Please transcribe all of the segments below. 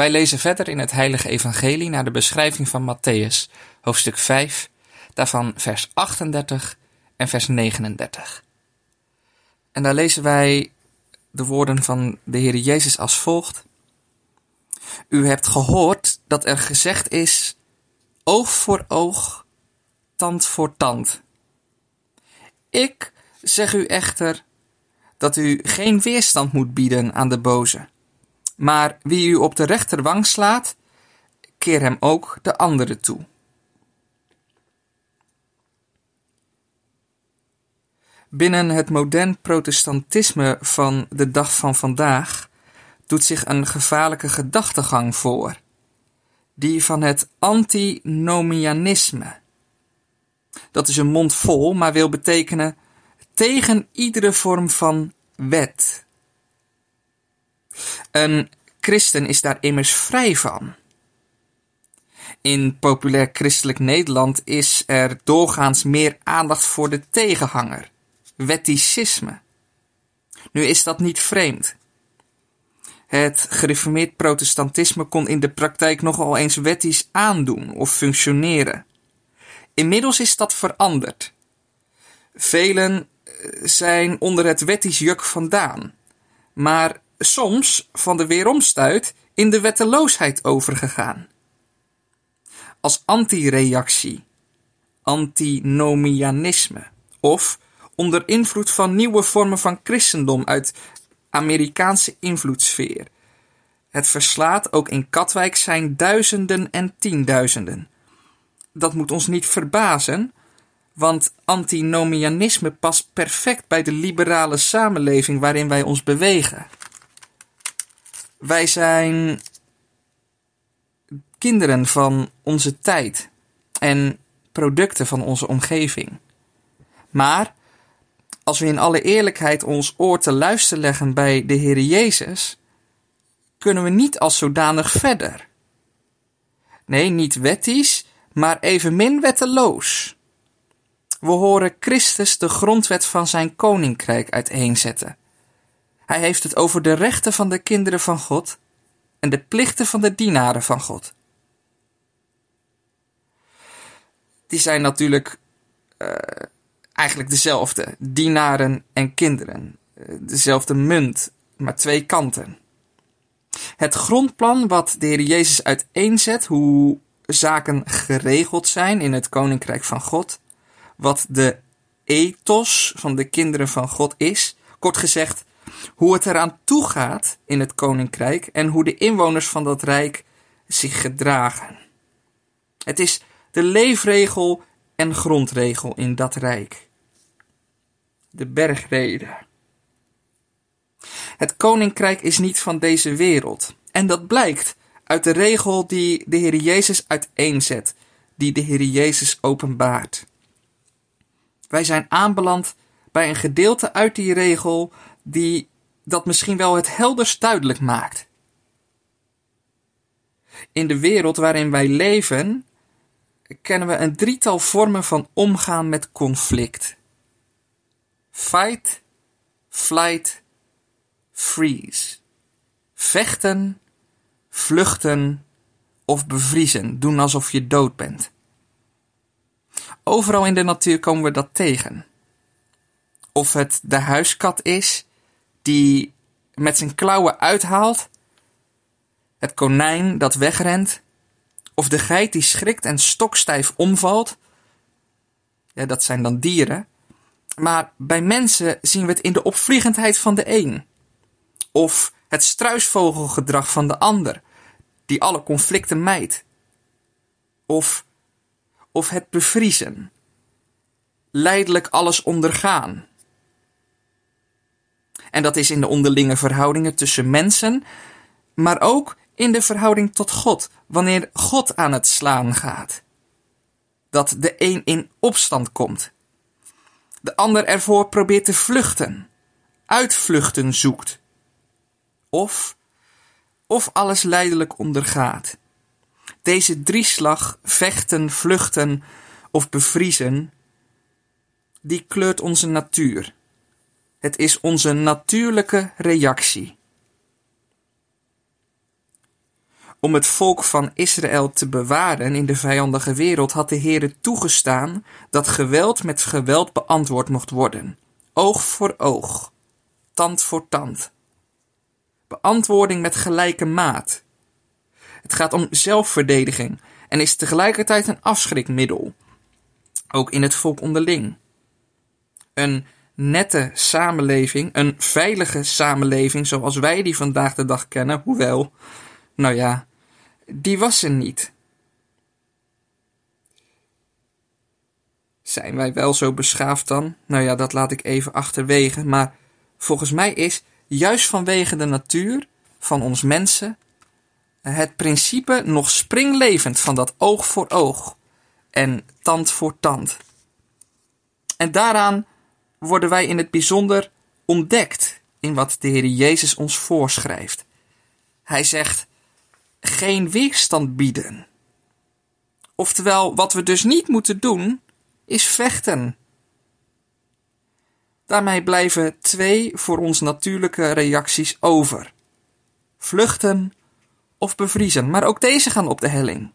wij lezen verder in het Heilige Evangelie naar de beschrijving van Matthäus, hoofdstuk 5, daarvan vers 38 en vers 39. En daar lezen wij de woorden van de Heer Jezus als volgt. U hebt gehoord dat er gezegd is: oog voor oog, tand voor tand. Ik zeg u echter dat u geen weerstand moet bieden aan de boze. Maar wie u op de rechterwang slaat, keer hem ook de andere toe. Binnen het modern protestantisme van de dag van vandaag doet zich een gevaarlijke gedachtegang voor, die van het antinomianisme. Dat is een mond vol, maar wil betekenen tegen iedere vorm van wet. Een christen is daar immers vrij van. In populair christelijk Nederland is er doorgaans meer aandacht voor de tegenhanger, wetticisme. Nu is dat niet vreemd. Het gereformeerd protestantisme kon in de praktijk nogal eens wettisch aandoen of functioneren. Inmiddels is dat veranderd. Velen zijn onder het wettisch juk vandaan, maar soms van de weeromstuit in de wetteloosheid overgegaan. Als antireactie, antinomianisme of onder invloed van nieuwe vormen van christendom uit Amerikaanse invloedssfeer. Het verslaat ook in Katwijk zijn duizenden en tienduizenden. Dat moet ons niet verbazen, want antinomianisme past perfect bij de liberale samenleving waarin wij ons bewegen. Wij zijn kinderen van onze tijd en producten van onze omgeving. Maar als we in alle eerlijkheid ons oor te luisteren leggen bij de Heer Jezus, kunnen we niet als zodanig verder. Nee, niet wettisch, maar evenmin wetteloos. We horen Christus de grondwet van zijn koninkrijk uiteenzetten. Hij heeft het over de rechten van de kinderen van God en de plichten van de dienaren van God. Die zijn natuurlijk uh, eigenlijk dezelfde, dienaren en kinderen. Uh, dezelfde munt, maar twee kanten. Het grondplan wat de Heer Jezus uiteenzet, hoe zaken geregeld zijn in het koninkrijk van God, wat de ethos van de kinderen van God is, kort gezegd, hoe het eraan toe gaat in het koninkrijk en hoe de inwoners van dat rijk zich gedragen. Het is de leefregel en grondregel in dat rijk. De bergrede. Het koninkrijk is niet van deze wereld. En dat blijkt uit de regel die de Heer Jezus uiteenzet, die de Heer Jezus openbaart. Wij zijn aanbeland bij een gedeelte uit die regel die dat misschien wel het helderst duidelijk maakt. In de wereld waarin wij leven, kennen we een drietal vormen van omgaan met conflict. Fight, flight, freeze. Vechten, vluchten of bevriezen, doen alsof je dood bent. Overal in de natuur komen we dat tegen. Of het de huiskat is die met zijn klauwen uithaalt, het konijn dat wegrent, of de geit die schrikt en stokstijf omvalt. Ja, dat zijn dan dieren. Maar bij mensen zien we het in de opvliegendheid van de een. Of het struisvogelgedrag van de ander, die alle conflicten mijdt. Of, of het bevriezen. Leidelijk alles ondergaan. En dat is in de onderlinge verhoudingen tussen mensen, maar ook in de verhouding tot God, wanneer God aan het slaan gaat. Dat de een in opstand komt, de ander ervoor probeert te vluchten, uitvluchten zoekt, of, of alles leidelijk ondergaat. Deze drieslag, vechten, vluchten of bevriezen, die kleurt onze natuur. Het is onze natuurlijke reactie. Om het volk van Israël te bewaren in de vijandige wereld had de Heere toegestaan dat geweld met geweld beantwoord mocht worden. Oog voor oog, tand voor tand. Beantwoording met gelijke maat. Het gaat om zelfverdediging en is tegelijkertijd een afschrikmiddel. Ook in het volk onderling. Een nette samenleving, een veilige samenleving zoals wij die vandaag de dag kennen, hoewel, nou ja, die was er niet. Zijn wij wel zo beschaafd dan? Nou ja, dat laat ik even achterwege, maar volgens mij is juist vanwege de natuur van ons mensen het principe nog springlevend van dat oog voor oog en tand voor tand. En daaraan worden wij in het bijzonder ontdekt in wat de Heer Jezus ons voorschrijft. Hij zegt: geen weerstand bieden. Oftewel, wat we dus niet moeten doen, is vechten. Daarmee blijven twee voor ons natuurlijke reacties over: vluchten of bevriezen. Maar ook deze gaan op de helling.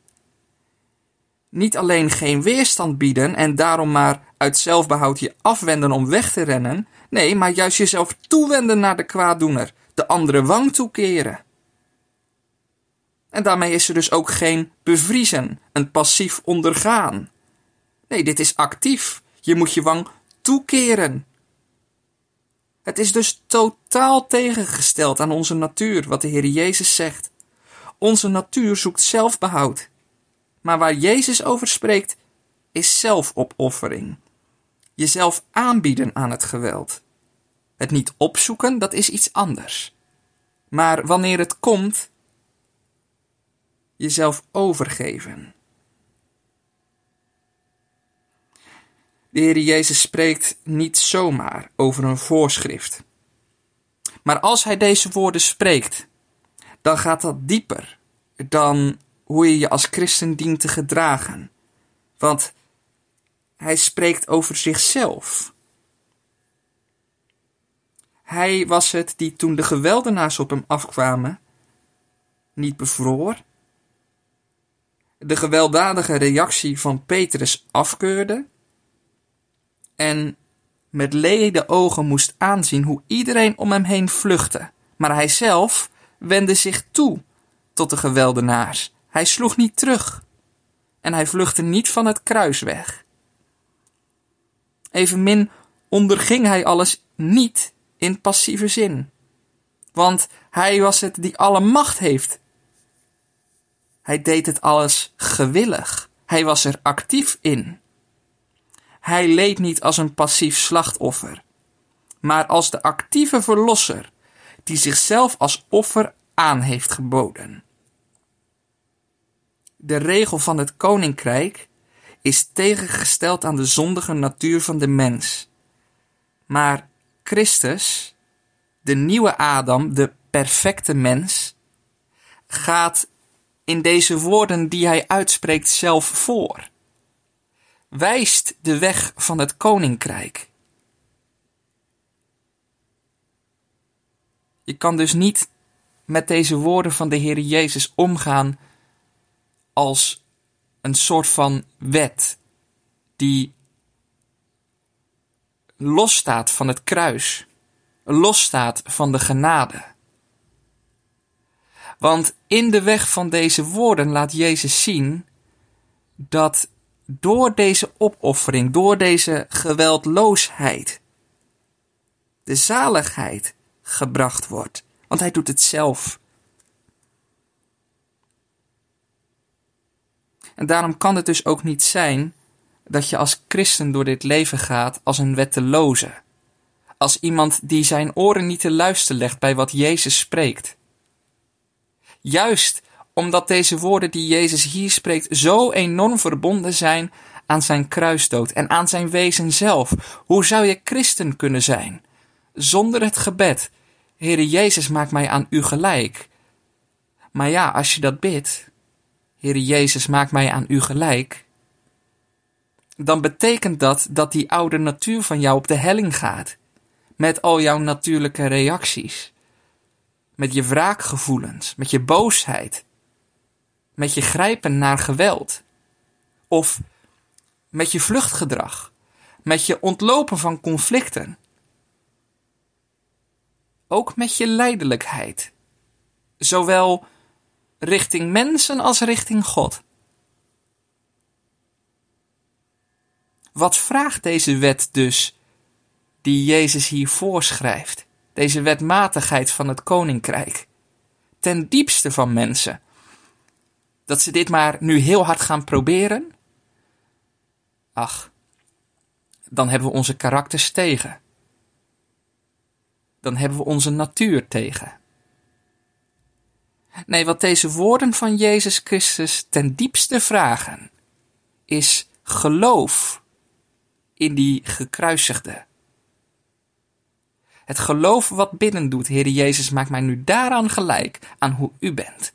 Niet alleen geen weerstand bieden en daarom maar uit zelfbehoud je afwenden om weg te rennen. Nee, maar juist jezelf toewenden naar de kwaaddoener, de andere wang toekeren. En daarmee is er dus ook geen bevriezen, een passief ondergaan. Nee, dit is actief. Je moet je wang toekeren. Het is dus totaal tegengesteld aan onze natuur, wat de Heer Jezus zegt. Onze natuur zoekt zelfbehoud. Maar waar Jezus over spreekt, is zelfopoffering. Jezelf aanbieden aan het geweld. Het niet opzoeken, dat is iets anders. Maar wanneer het komt, jezelf overgeven. De Heer Jezus spreekt niet zomaar over een voorschrift. Maar als Hij deze woorden spreekt, dan gaat dat dieper dan hoe je je als christen dient te gedragen. Want Hij spreekt over zichzelf. Hij was het die toen de geweldenaars op hem afkwamen, niet bevroor, de gewelddadige reactie van Petrus afkeurde en met lede ogen moest aanzien hoe iedereen om hem heen vluchtte. Maar hij zelf wendde zich toe tot de geweldenaars. Hij sloeg niet terug en hij vluchtte niet van het kruis weg. Evenmin onderging hij alles niet in passieve zin, want hij was het die alle macht heeft hij deed het alles gewillig. Hij was er actief in. Hij leed niet als een passief slachtoffer, maar als de actieve verlosser die zichzelf als offer aan heeft geboden. De regel van het koninkrijk is tegengesteld aan de zondige natuur van de mens. Maar Christus, de nieuwe Adam, de perfecte mens, gaat in deze woorden die hij uitspreekt zelf voor. Wijst de weg van het koninkrijk. Je kan dus niet met deze woorden van de Heer Jezus omgaan als een soort van wet die losstaat van het kruis, losstaat van de genade. Want in de weg van deze woorden laat Jezus zien dat door deze opoffering, door deze geweldloosheid, de zaligheid gebracht wordt. Want hij doet het zelf. En daarom kan het dus ook niet zijn dat je als christen door dit leven gaat als een wetteloze. Als iemand die zijn oren niet te luisteren legt bij wat Jezus spreekt. Juist omdat deze woorden die Jezus hier spreekt zo enorm verbonden zijn aan zijn kruisdood en aan zijn wezen zelf. Hoe zou je christen kunnen zijn zonder het gebed? Heere Jezus, maak mij aan u gelijk. Maar ja, als je dat bidt, Heere Jezus, maak mij aan u gelijk, dan betekent dat dat die oude natuur van jou op de helling gaat, met al jouw natuurlijke reacties, met je wraakgevoelens, met je boosheid, met je grijpen naar geweld, of met je vluchtgedrag, met je ontlopen van conflicten, ook met je lijdelijkheid, zowel richting mensen als richting God. Wat vraagt deze wet dus, die Jezus hier voorschrijft, deze wetmatigheid van het koninkrijk, ten diepste van mensen? Dat ze dit maar nu heel hard gaan proberen? Ach, dan hebben we onze karakters tegen. Dan hebben we onze natuur tegen. Nee, wat deze woorden van Jezus Christus ten diepste vragen, is geloof in die gekruisigde. Het geloof wat binnen doet, Heer Jezus, maakt mij nu daaraan gelijk aan hoe u bent.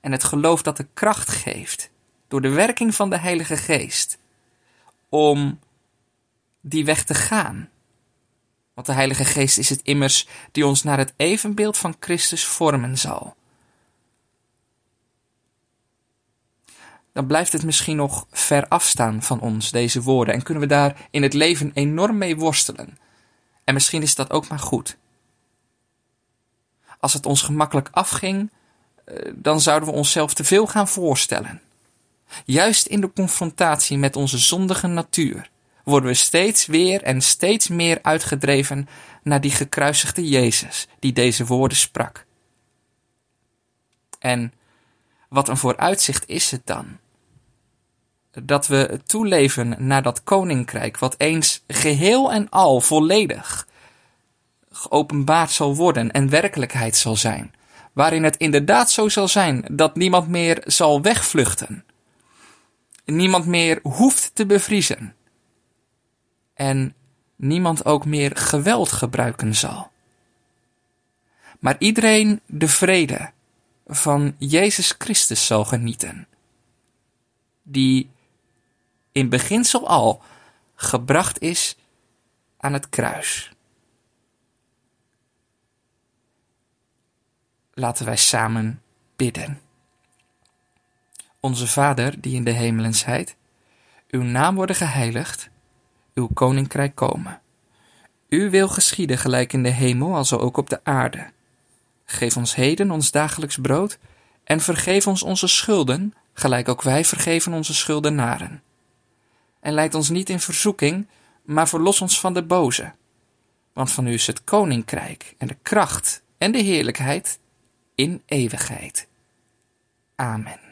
En het geloof dat de kracht geeft, door de werking van de Heilige Geest, om die weg te gaan. Want de Heilige Geest is het immers die ons naar het evenbeeld van Christus vormen zal. Dan blijft het misschien nog ver afstaan van ons, deze woorden, en kunnen we daar in het leven enorm mee worstelen. En misschien is dat ook maar goed. Als het ons gemakkelijk afging, eh, dan zouden we onszelf te veel gaan voorstellen. Juist in de confrontatie met onze zondige natuur worden we steeds weer en steeds meer uitgedreven naar die gekruisigde Jezus die deze woorden sprak. En wat een vooruitzicht is het dan? Dat we toeleven naar dat koninkrijk, wat eens geheel en al volledig geopenbaard zal worden en werkelijkheid zal zijn, waarin het inderdaad zo zal zijn dat niemand meer zal wegvluchten, niemand meer hoeft te bevriezen en niemand ook meer geweld gebruiken zal. Maar iedereen de vrede van Jezus Christus zal genieten, die in beginsel al gebracht is aan het kruis. Laten wij samen bidden. Onze Vader, die in de hemelen zijt, uw naam worden geheiligd, uw koninkrijk komen. Uw wil geschieden gelijk in de hemel als ook op de aarde. Geef ons heden ons dagelijks brood en vergeef ons onze schulden, gelijk ook wij vergeven onze schuldenaren. En leid ons niet in verzoeking, maar verlos ons van de boze. Want van u is het koninkrijk en de kracht en de heerlijkheid in eeuwigheid. Amen.